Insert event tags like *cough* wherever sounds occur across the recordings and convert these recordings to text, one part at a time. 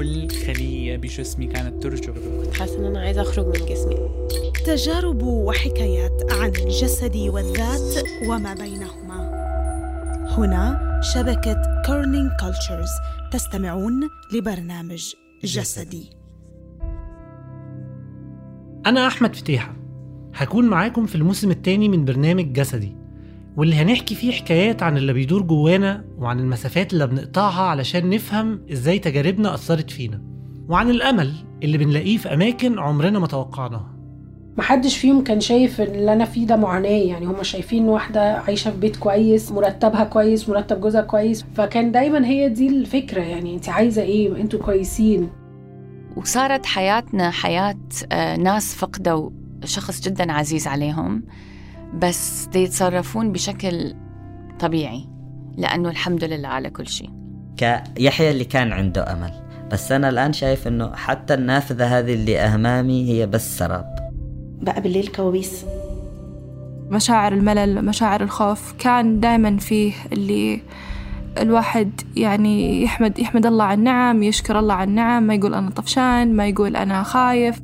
كل خلية بجسمي كانت ترجف. كنت حاسة إن أنا عايزة أخرج من جسمي. تجارب وحكايات عن الجسد والذات وما بينهما. هنا شبكة Kerning Cultures تستمعون لبرنامج جسدي. أنا أحمد فتيحة. هكون معاكم في الموسم الثاني من برنامج جسدي. واللي هنحكي فيه حكايات عن اللي بيدور جوانا وعن المسافات اللي بنقطعها علشان نفهم إزاي تجاربنا أثرت فينا وعن الأمل اللي بنلاقيه في أماكن عمرنا ما توقعناها. محدش فيهم كان شايف اللي أنا فيه ده معاناة يعني هما شايفين واحدة عايشة في بيت كويس مرتبها كويس مرتب جوزها كويس فكان دايما هي دي الفكرة يعني أنت عايزة إيه؟ أنتوا كويسين. وصارت حياتنا حياة آه، ناس فقدوا شخص جدا عزيز عليهم. بس دي يتصرفون بشكل طبيعي لأنه الحمد لله على كل شيء. كيحيى اللي كان عنده أمل بس أنا الآن شايف إنه حتى النافذة هذه اللي أمامي هي بس سراب. بقى بالليل كوابيس. مشاعر الملل مشاعر الخوف كان دائما فيه اللي الواحد يعني يحمد يحمد الله على النعم يشكر الله على النعم ما يقول أنا طفشان ما يقول أنا خايف.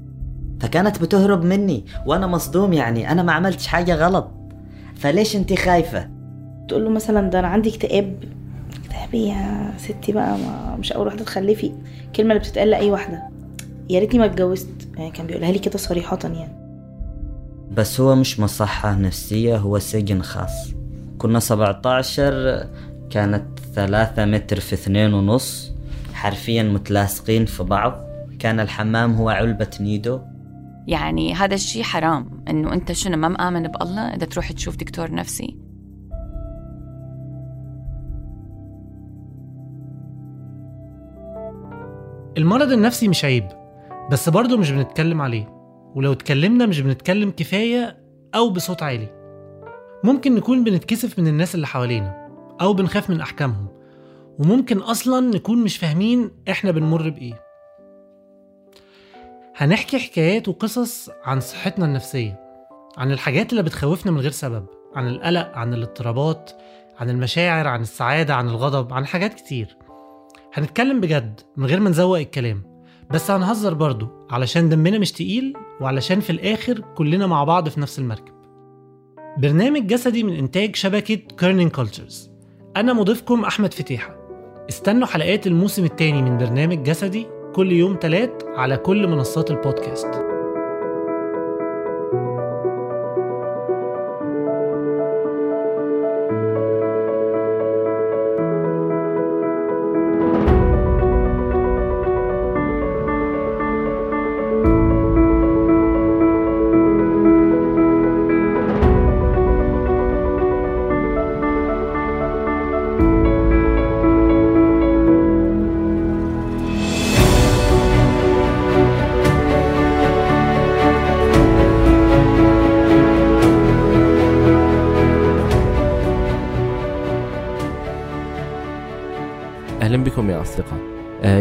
فكانت بتهرب مني وأنا مصدوم يعني أنا ما عملتش حاجة غلط. فليش أنت خايفة؟ تقول له مثلا ده أنا عندي اكتئاب. اكتئاب إيه يا ستي بقى؟ ما مش أول واحدة تخلفي الكلمة اللي بتتقال لأي واحدة. يا ريتني ما اتجوزت. يعني كان بيقولها لي كده صريحة يعني. بس هو مش مصحة نفسية هو سجن خاص. كنا 17 كانت ثلاثة متر في اثنين ونص حرفيا متلاصقين في بعض. كان الحمام هو علبة نيدو. يعني هذا الشيء حرام إنه أنت شنو ما مآمن بالله إذا تروح تشوف دكتور نفسي. المرض النفسي مش عيب بس برضه مش بنتكلم عليه. ولو اتكلمنا مش بنتكلم كفاية أو بصوت عالي. ممكن نكون بنتكسف من الناس اللي حوالينا أو بنخاف من أحكامهم. وممكن أصلا نكون مش فاهمين إحنا بنمر بإيه. هنحكي حكايات وقصص عن صحتنا النفسية عن الحاجات اللي بتخوفنا من غير سبب عن القلق عن الاضطرابات عن المشاعر عن السعادة عن الغضب عن حاجات كتير. هنتكلم بجد من غير ما نزوق الكلام بس هنهزر برضو علشان دمنا مش تقيل وعلشان في الآخر كلنا مع بعض في نفس المركب. برنامج جسدي من إنتاج شبكة Kerning Cultures أنا مضيفكم أحمد فتيحة. استنوا حلقات الموسم الثاني من برنامج جسدي كل يوم تلات على كل منصات البودكاست.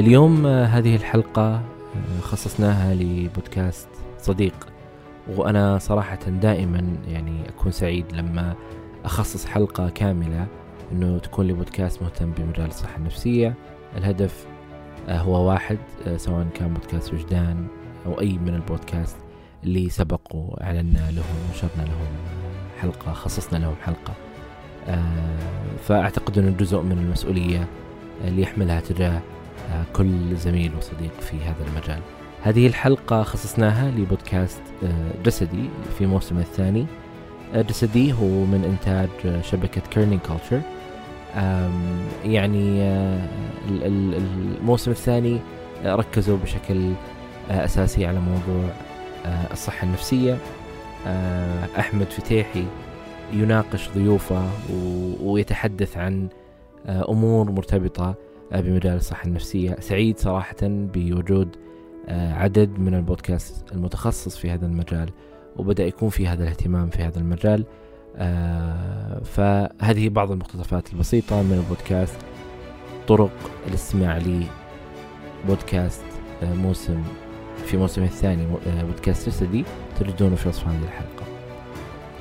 اليوم آه، هذه الحلقة آه، خصصناها لبودكاست صديق. وأنا صراحة دائما يعني أكون سعيد لما أخصص حلقة كاملة أنه تكون لبودكاست مهتم بمجال الصحة النفسية. الهدف آه، هو واحد سواء كان بودكاست وجدان أو أي من البودكاست اللي سبق وأعلنا لهم ونشرنا لهم حلقة خصصنا لهم حلقة. فأعتقد أنه جزء من المسؤولية اللي يحملها تجاه كل زميل وصديق في هذا المجال. هذه الحلقة خصصناها لبودكاست آه، جسدي في موسمه الثاني. آه، جسدي هو من إنتاج آه، شبكة Kerning Cultures يعني ال- ال- الموسم الثاني ركزوا بشكل أساسي على موضوع الصحة النفسية. أحمد فتيحي يناقش ضيوفه ويتحدث عن أمور مرتبطة آه، بمجال الصحة النفسية. سعيد صراحة بوجود آه، عدد من البودكاست المتخصص في هذا المجال وبدأ يكون في هذا الاهتمام في هذا المجال. آه، فهذه بعض المقتطفات البسيطة من البودكاست طرق الاستماع لبودكاست آه، موسم في موسمه الثاني آه، بودكاست جسدي تجدونه في وصف هذه الحلقة.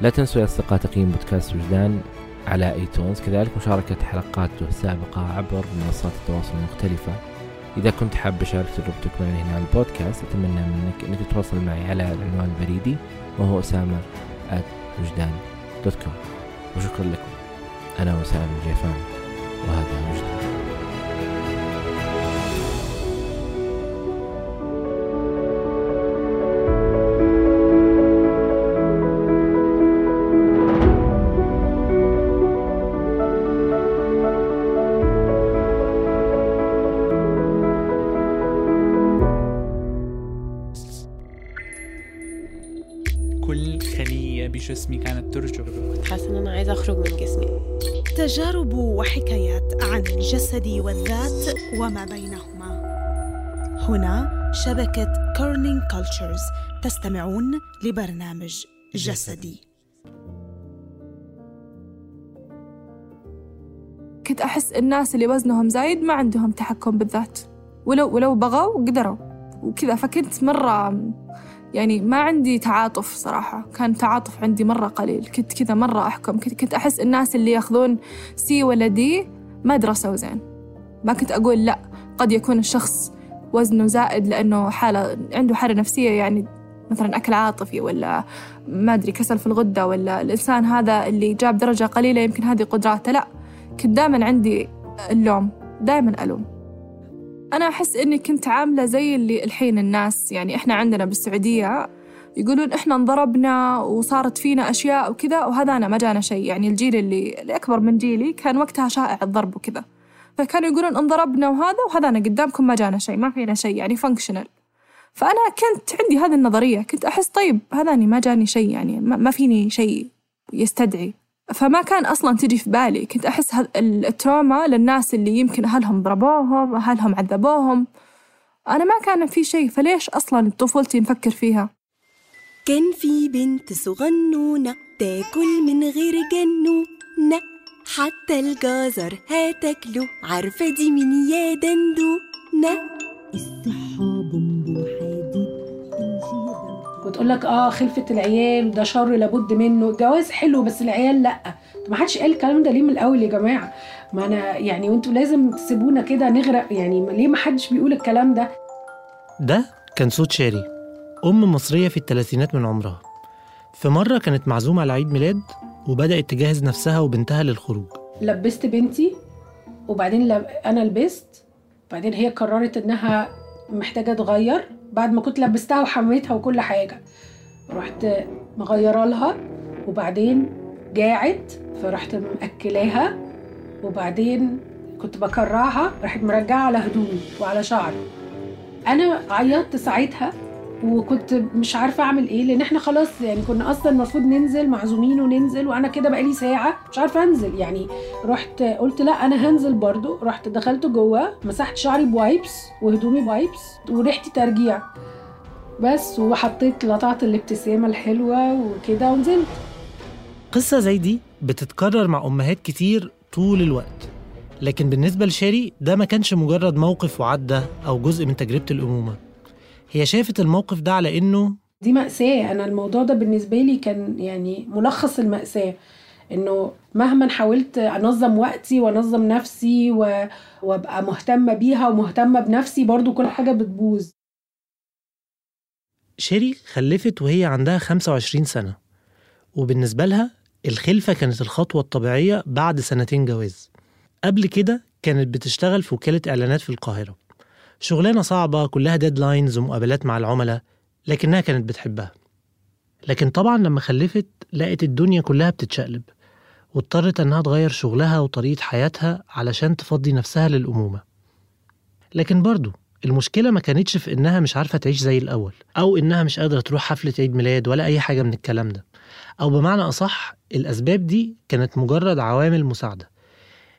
لا تنسوا يا أصدقاء تقييم بودكاست وجدان. على iTunes كذلك مشاركة حلقاته السابقة عبر منصات التواصل المختلفة. إذا كنت حاب أشارك تجربتك معي هنا على البودكاست أتمنى منك أنك تتواصل معي على العنوان البريدي وهو أسامة وجدان dot com وشكرا لكم. أنا وسام الجيفان وهذا وجدان كل خلية بجسمي كانت ترجف كنت حاسة إن أنا عايزة أخرج من جسمي. تجارب وحكايات عن الجسد والذات وما بينهما. هنا شبكة كيرنينج كولتشرز تستمعون لبرنامج جسدي. كنت أحس الناس اللي وزنهم زايد ما عندهم تحكم بالذات. ولو ولو بغوا قدروا. وكذا فكنت مرة يعني ما عندي تعاطف صراحة. كان تعاطف عندي مرة قليل. كنت كذا مرة أحكم. كنت, أحس الناس اللي ياخذون سي ولا دي ما درسوا زين. ما كنت أقول لا قد يكون الشخص وزنه زائد لأنه حالة عنده حالة نفسية يعني مثلا أكل عاطفي ولا ما أدري كسل في الغدة ولا الإنسان هذا اللي جاب درجة قليلة يمكن هذه قدراته. لا كنت دائما عندي اللوم. دائما ألوم. أنا أحس إني كنت عاملة زي اللي الحين الناس يعني إحنا عندنا بالسعودية يقولون إحنا انضربنا وصارت فينا أشياء وكذا وهذا أنا ما جانا شيء. يعني الجيل اللي, اللي أكبر من جيلي كان وقتها شائع الضرب وكذا. فكانوا يقولون انضربنا وهذا وهذا أنا قدامكم ما جانا شيء ما فينا شيء يعني فانكشنال فأنا كنت عندي هذه النظرية كنت أحس طيب هذا أني ما جاني شيء يعني ما فيني شيء يستدعي. فما كان أصلا تجي في بالي. كنت أحس التروما للناس اللي يمكن أهلهم ضربوهم أهلهم عذبوهم. أنا ما كان في شيء فليش أصلا طفولتي نفكر فيها؟ كان في بنت صغنونة تاكل من غير جنونة. حتى الجزر هتاكله. عارفة دي مين يا دندونة. الصحة بومبو وتقول لك آه خلفة العيال ده شر لابد منه. الجواز حلو بس العيال لأ. ما حدش قال الكلام ده ليه من الأول يا جماعة؟ ما أنا يعني وأنتوا لازم تسيبونا كده نغرق يعني ليه ما حدش بيقول الكلام ده؟ ده كان صوت شاري أم مصرية في الثلاثينات من عمرها. في مرة كانت معزومة على عيد ميلاد وبدأت تجهز نفسها وبنتها للخروج. لبست بنتي وبعدين لب... أنا لبست بعدين هي قررت إنها محتاجة تغير. بعد ما كنت لبستها وحميتها وكل حاجة رحت مغيرة لها وبعدين جاعت فرحت مأكلاها وبعدين كنت بكرعها راحت مرجعة على هدومي وعلى شعري. أنا عيطت ساعتها وكنت مش عارفة أعمل إيه لأن إحنا خلاص يعني كنا أصلا المفروض ننزل معزومين وننزل وأنا كده بقالي ساعة مش عارفة أنزل. يعني رحت قلت لا أنا هنزل برضو. رحت دخلت جوه مسحت شعري ب wipes وهدومي ب wipes وريحتي ترجيع. بس وحطيت لطعت الابتسامة الحلوة وكده ونزلت. قصة زي دي بتتكرر مع أمهات كتير طول الوقت. لكن بالنسبة لشاري ده ما كانش مجرد موقف وعدى أو جزء من تجربة الأمومة. هي شافت الموقف ده على إنه دي مأساة. أنا الموضوع ده بالنسبة لي كان يعني ملخص المأساة إنه مهما حاولت أنظم وقتي وأنظم نفسي و... وأبقى مهتمة بيها ومهتمة بنفسي برضو كل حاجة بتبوظ. شيري خلفت وهي عندها 25 سنة وبالنسبة لها الخلفة كانت الخطوة الطبيعية بعد سنتين جواز. قبل كده كانت بتشتغل في وكالة إعلانات في القاهرة. شغلانة صعبة كلها deadlines ومقابلات مع العملاء لكنها كانت بتحبها. لكن طبعا لما خلفت لقت الدنيا كلها بتتشقلب واضطرت إنها تغير شغلها وطريقة حياتها علشان تفضي نفسها للأمومة. لكن برضو المشكلة ما كانتش في إنها مش عارفة تعيش زي الأول أو إنها مش قادرة تروح حفلة عيد ميلاد ولا أي حاجة من الكلام ده. أو بمعنى أصح الأسباب دي كانت مجرد عوامل مساعدة.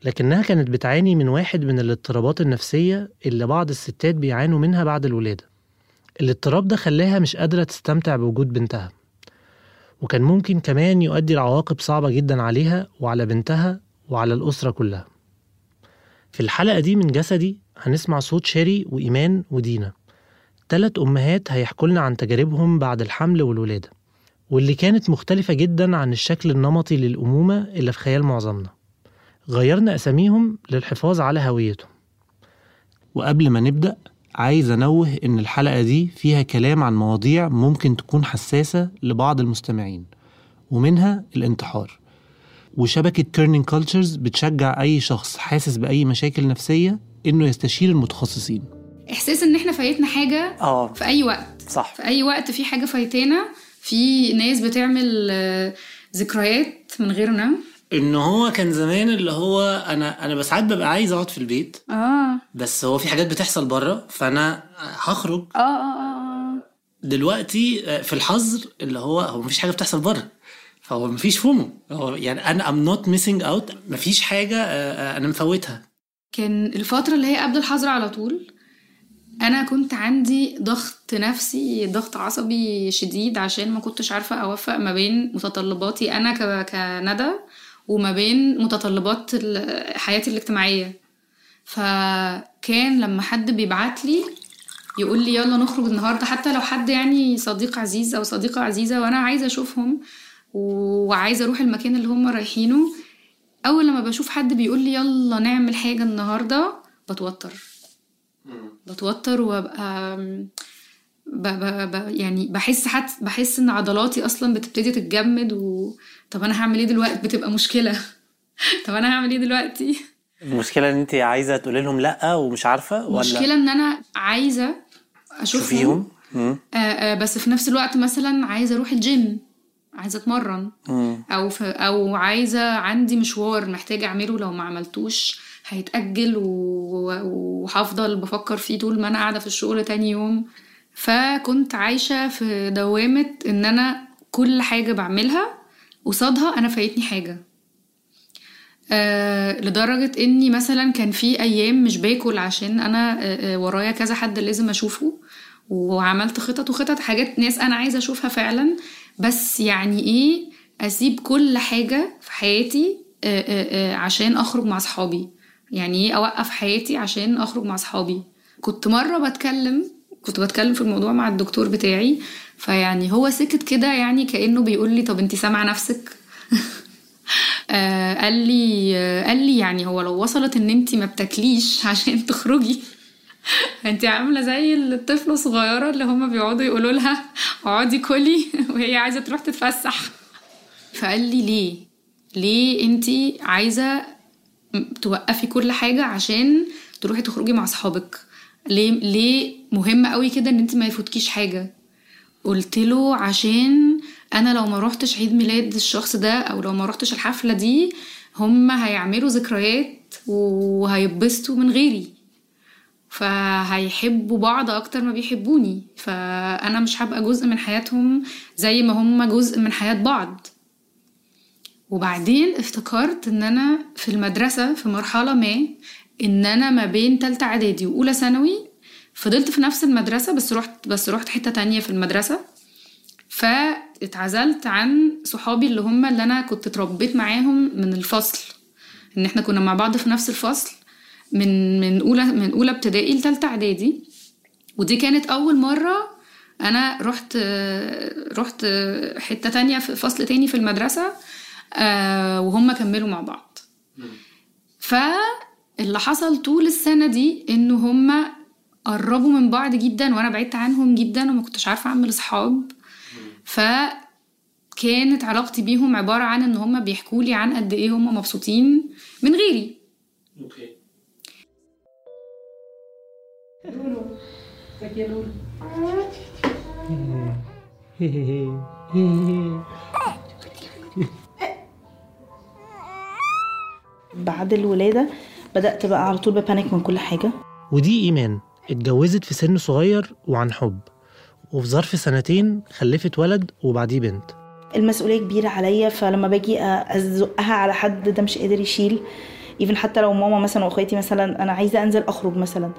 لكنها كانت بتعاني من واحد من الاضطرابات النفسية اللي بعض الستات بيعانوا منها بعد الولادة. الاضطراب ده خلاها مش قادرة تستمتع بوجود بنتها. وكان ممكن كمان يؤدي لعواقب صعبة جدا عليها وعلى بنتها وعلى الأسرة كلها. في الحلقة دي من جسدي هنسمع صوت شيري وإيمان ودينا. تلات أمهات هيحكوا لنا عن تجاربهم بعد الحمل والولادة واللي كانت مختلفة جدا عن الشكل النمطي للأمومة اللي في خيال معظمنا. غيرنا أساميهم للحفاظ على هويتهم. وقبل ما نبدأ عايز أنوه إن الحلقة دي فيها كلام عن مواضيع ممكن تكون حساسة لبعض المستمعين ومنها الانتحار. وشبكة كيرنينج كولتشرز بتشجع أي شخص حاسس بأي مشاكل نفسية إنه يستشير المتخصصين. إحساس إن إحنا فايتنا حاجة آه. في أي وقت. صح. في أي وقت في حاجة فايتانا في ناس بتعمل آه، ذكريات من غيرنا. إن هو كان زمان اللي هو أنا أنا ساعات ببقى عايز أقعد في البيت. آه. بس هو في حاجات بتحصل بره فأنا هخرج. آه آه آه دلوقتي آه، في الحظر اللي هو هو مفيش حاجة بتحصل بره. فهو مفيش FOMO. هو يعني أنا I'm not missing out مفيش حاجة آه، آه، أنا مفوتها. كان الفترة اللي هي قبل الحظر على طول أنا كنت عندي ضغط نفسي ضغط عصبي شديد عشان ما كنتش عارفة أوفق ما بين متطلباتي أنا ك- كندى وما بين متطلبات حياتي الاجتماعية. فكان لما حد بيبعت لي يقول لي يلا نخرج النهارده حتى لو حد يعني صديق عزيز أو صديقة عزيزة وأنا عايزة أشوفهم وعايزة أروح المكان اللي هم رايحينه أول لما بشوف حد بيقول لي يلا نعمل حاجة النهارده بتوتر. بتوتر وأبقى ب... ب... ب... يعني بحس حت... بحس إن عضلاتي أصلا بتبتدي تتجمد و طب أنا هعمل إيه دلوقتي؟ بتبقى مشكلة. *laughs* طب أنا هعمل إيه دلوقتي؟ المشكلة إن أنت عايزة تقولي لهم لأ ومش عارفة ولا؟ مشكلة إن أنا عايزة أشوفهم. آه آه بس في نفس الوقت مثلا عايزة أروح الجيم عايزة أتمرن. مم. أو في أو عايزة عندي مشوار محتاجة أعمله لو ما عملتوش هيتأجل و- وهفضل بفكر فيه طول ما أنا قاعدة في الشغل تاني يوم. فكنت عايشة في دوامة إن أنا كل حاجة بعملها قصادها أنا فايتني حاجة. آه لدرجة إني مثلا كان في أيام مش باكل عشان أنا آه آه ورايا كذا حد لازم أشوفه وعملت خطط وخطط حاجات ناس أنا عايزة أشوفها فعلا. بس يعني إيه أسيب كل حاجة في حياتي آه آه آه عشان أخرج مع صحابي يعني إيه أوقف حياتي عشان أخرج مع صحابي كنت مرة بتكلم كنت بتكلم في الموضوع مع الدكتور بتاعي فيعني هو سكت كده يعني كأنه بيقول لي طب انتي سامعة نفسك؟ *laughs* آه قال لي قال لي يعني هو لو وصلت ان انت ما بتاكليش *laughs* عشان تخرجي انت عاملة زي الطفلة الصغيرة اللي هما بيقعدوا يقولوا لها اقعدي كلي *laughs* وهي عايزة تروح تتفسح. فقال لي ليه؟ ليه انت عايزة توقفي كل حاجة عشان تروحي تخرجي مع اصحابك؟ ليه ليه مهم قوي كده إن أنت ما يفوتكيش حاجة؟ قلت له عشان أنا لو ما روحتش عيد ميلاد الشخص ده أو لو ما روحتش الحفلة دي هم هيعملوا ذكريات وهيتبسطوا من غيري. فهيحبوا بعض أكتر ما بيحبوني. فأنا مش هبقى جزء من حياتهم زي ما هم جزء من حياة بعض. وبعدين افتكرت إن أنا في المدرسة في مرحلة ما إن أنا ما بين تالتة إعدادي وأولى ثانوي فضلت في نفس المدرسة بس رحت بس رحت حتة تانية في المدرسة. فاتعزلت عن صحابي اللي هم اللي أنا كنت اتربيت معاهم من الفصل. إن إحنا كنا مع بعض في نفس الفصل من من أولى من أولى ابتدائي لتالتة إعدادي. ودي كانت أول مرة أنا رحت رحت حتة تانية في فصل تاني في المدرسة آه، وهم كملوا مع بعض. فاللي حصل طول السنة دي انه هم قربوا من بعض جدا وأنا بعدت عنهم جدا وما كنتش عارفة أعمل أصحاب. فكانت علاقتي بيهم عبارة عن إن هم بيحكوا لي عن قد إيه هم مبسوطين من غيري. بعد الولادة بدأت بقى على طول ب panic من كل حاجة. ودي إيمان اتجوزت في سن صغير وعن حب وفي ظرف سنتين خلفت ولد وبعديه بنت. المسؤولية كبيرة عليا فلما باجي أزقها على حد ده مش قادر يشيل. even حتى لو ماما مثلا واخواتي مثلا أنا عايزة أنزل أخرج مثلا.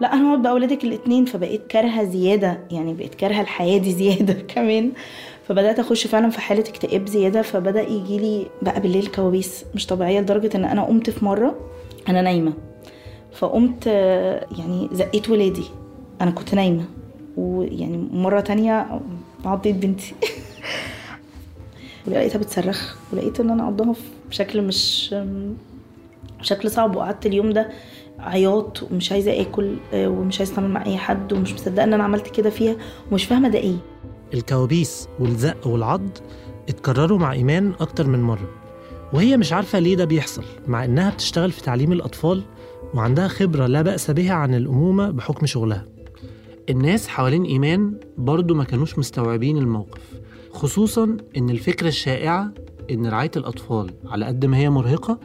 لا أنا هقعد باولادك الاثنين فبقيت كارهة زيادة يعني بقيت كارهة الحياة دي زيادة *laughs* كمان. فبدأت أخش فعلا في حالة اكتئاب زيادة فبدأ يجي لي بقى بالليل كوابيس مش طبيعية لدرجة إن أنا قمت في مرة أنا نايمة. فقمت آه، يعني زقيت ولادي. أنا كنت نايمة. ويعني مرة تانية عضيت بنتي. *laughs* ولقيتها بتصرخ. ولقيت إن أنا عضها بشكل مش بشكل صعب. وقعدت اليوم ده عياط ومش عايزة آكل آه، ومش عايزة أتعامل مع أي حد ومش مصدقة إن أنا عملت كده فيها ومش فاهمة ده إيه. الكوابيس والزق والعض اتكرروا مع إيمان أكتر من مرة. وهي مش عارفة ليه ده بيحصل مع إنها بتشتغل في تعليم الأطفال وعندها خبرة لا بأس بها عن الأمومة بحكم شغلها. الناس حوالين إيمان برضو ما كانوش مستوعبين الموقف خصوصا إن الفكرة الشائعة إن رعاية الأطفال على قد ما هي مرهقة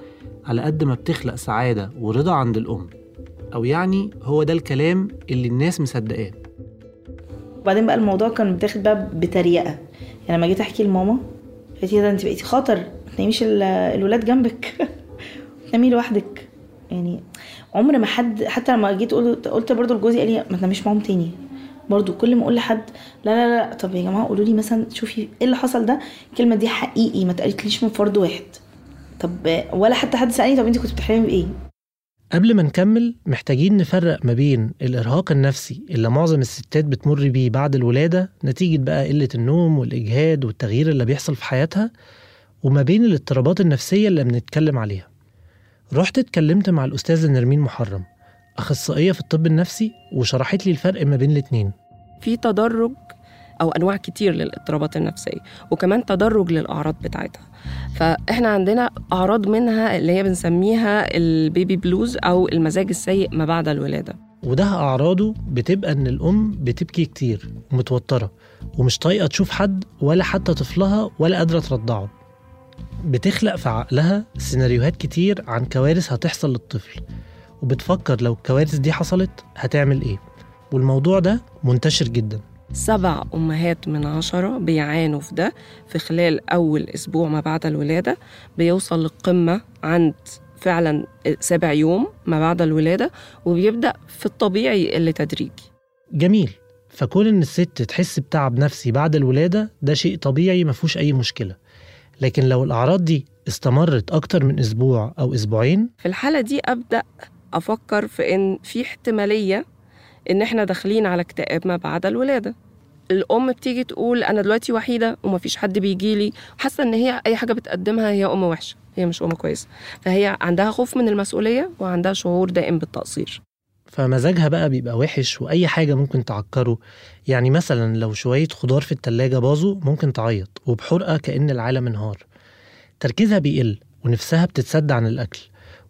على قد ما بتخلق سعادة ورضا عند الأم أو يعني هو ده الكلام اللي الناس مصدقاه. وبعدين بقى الموضوع كان بتاخد بقى بتريقة. يعني لما جيت أحكي لماما قالت لي ده أنت بقيتي خطر ما تناميش ال- الولاد جنبك. *laughs* تنامي لوحدك. يعني عمر ما حد حتى لما جيت قلت قلت برضو لجوزي قال لي ما تناميش معاهم تاني. برضو كل ما أقول لحد لا لا لا طب يا جماعة قولوا لي مثلا شوفي إيه اللي حصل ده؟ الكلمة دي حقيقي ما اتقالتليش من فرد واحد. طب ولا حتى حد سألني طب أنت كنت بتحلمي بإيه؟ قبل ما نكمل محتاجين نفرق ما بين الإرهاق النفسي اللي معظم الستات بتمر بيه بعد الولادة نتيجة بقى قلة النوم والإجهاد والتغيير اللي بيحصل في حياتها وما بين الاضطرابات النفسية اللي بنتكلم عليها. رحت اتكلمت مع الأستاذة نرمين محرم أخصائية في الطب النفسي وشرحت لي الفرق ما بين الاتنين. في تدرج أو أنواع كتير للاضطرابات النفسية وكمان تدرج للأعراض بتاعتها. فإحنا عندنا أعراض منها اللي هي بنسميها البيبي بلوز أو المزاج السيء ما بعد الولادة. وده أعراضه بتبقى إن الأم بتبكي كتير ومتوترة ومش طايقة تشوف حد ولا حتى طفلها ولا قادرة ترضعه. بتخلق في عقلها سيناريوهات كتير عن كوارث هتحصل للطفل وبتفكر لو الكوارث دي حصلت هتعمل إيه. والموضوع ده منتشر جدا. سبع أمهات من عشرة بيعانوا في ده. في خلال أول أسبوع ما بعد الولادة بيوصل للقمة عند فعلا سابع يوم ما بعد الولادة وبيبدأ في الطبيعي اللي تدريجي جميل. فكون إن الست تحس بتعب نفسي بعد الولادة ده شيء طبيعي مفهوش أي مشكلة. لكن لو الأعراض دي استمرت أكتر من أسبوع أو أسبوعين؟ في الحالة دي أبدأ أفكر في إن في احتمالية إن إحنا داخلين على اكتئاب ما بعد الولادة. الأم بتيجي تقول أنا دلوقتي وحيدة ومفيش حد بيجيلي حاسة إن هي أي حاجة بتقدمها هي أم وحشة. هي مش أم كويسة. فهي عندها خوف من المسؤولية وعندها شعور دائم بالتقصير. فمزاجها بقى بيبقى وحش وأي حاجة ممكن تعكره. يعني مثلا لو شوية خضار في التلاجة باظوا ممكن تعيط وبحرقة كأن العالم انهار. تركيزها بيقل ونفسها بتتسد عن الأكل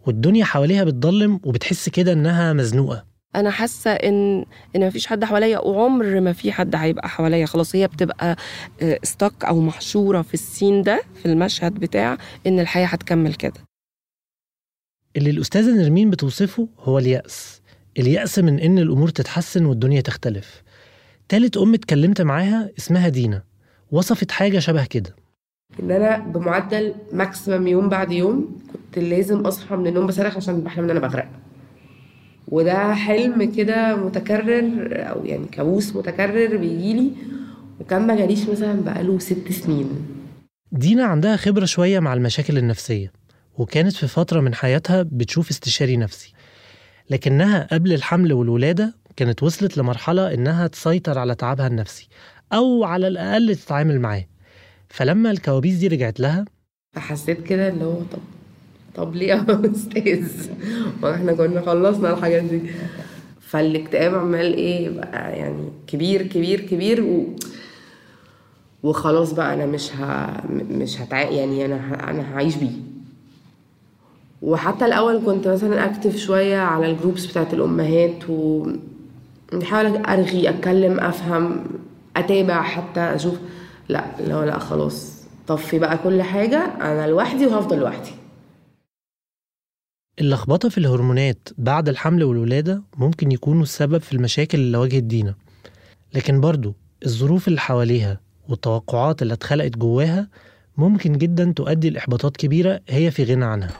والدنيا حواليها بتضلم وبتحس كده إنها مزنوقة. أنا حاسة إن إن مفيش حد حواليا وعمر ما في حد هيبقى حواليا. خلاص هي بتبقى ستك أو محشورة في السين ده في المشهد بتاع إن الحياة هتكمل كده. اللي الأستاذة نرمين بتوصفه هو اليأس. اليأس من إن الأمور تتحسن والدنيا تختلف. تالت أم اتكلمت معاها اسمها دينا. وصفت حاجة شبه كده. إن أنا بمعدل ماكسيمم يوم بعد يوم كنت لازم أصحى من النوم بصرخ عشان بحلم ان أنا بغرق. وده حلم كده متكرر أو يعني كابوس متكرر بيجيلي وكان ما جاليش مثلا بقاله ست سنين. دينا عندها خبرة شوية مع المشاكل النفسية وكانت في فترة من حياتها بتشوف استشاري نفسي. لكنها قبل الحمل والولادة كانت وصلت لمرحلة إنها تسيطر على تعبها النفسي أو على الأقل تتعامل معاه. فلما الكوابيس دي رجعت لها فحسيت كده اللي هو طب طب ليه يا أستاذ؟ ما إحنا كنا خلصنا الحاجات دي. فالاكتئاب عمال إيه يبقى يعني كبير كبير كبير و... وخلاص بقى أنا مش ه... مش هتع... يعني أنا ه... أنا هعيش بيه. وحتى الأول كنت مثلا اكتف شوية على الجروبس بتاعت الأمهات و بحاول أرغي أتكلم أفهم أتابع حتى أشوف. لا لا لا خلاص طفي بقى كل حاجة أنا لوحدي وهفضل لوحدي. اللخبطة في الهرمونات بعد الحمل والولادة ممكن يكونوا السبب في المشاكل اللي واجهت دينا. لكن برضو الظروف اللي حواليها والتوقعات اللي اتخلقت جواها ممكن جدا تؤدي لإحباطات كبيرة هي في غنى عنها.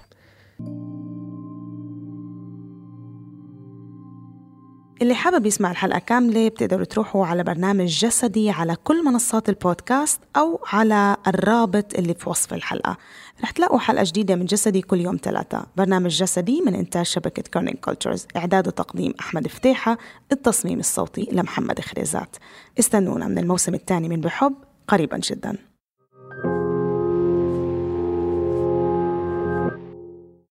اللي حابب يسمع الحلقة كاملة بتقدروا تروحوا على برنامج جسدي على كل منصات البودكاست أو على الرابط اللي في وصف الحلقة. رح تلاقوا حلقة جديدة من جسدي كل يوم ثلاثة. برنامج جسدي من إنتاج شبكة كيرنينج كولتشرز إعداد وتقديم أحمد فتيحة. التصميم الصوتي لمحمد خريزات. استنونا من الموسم الثاني من بحب قريبا جداً.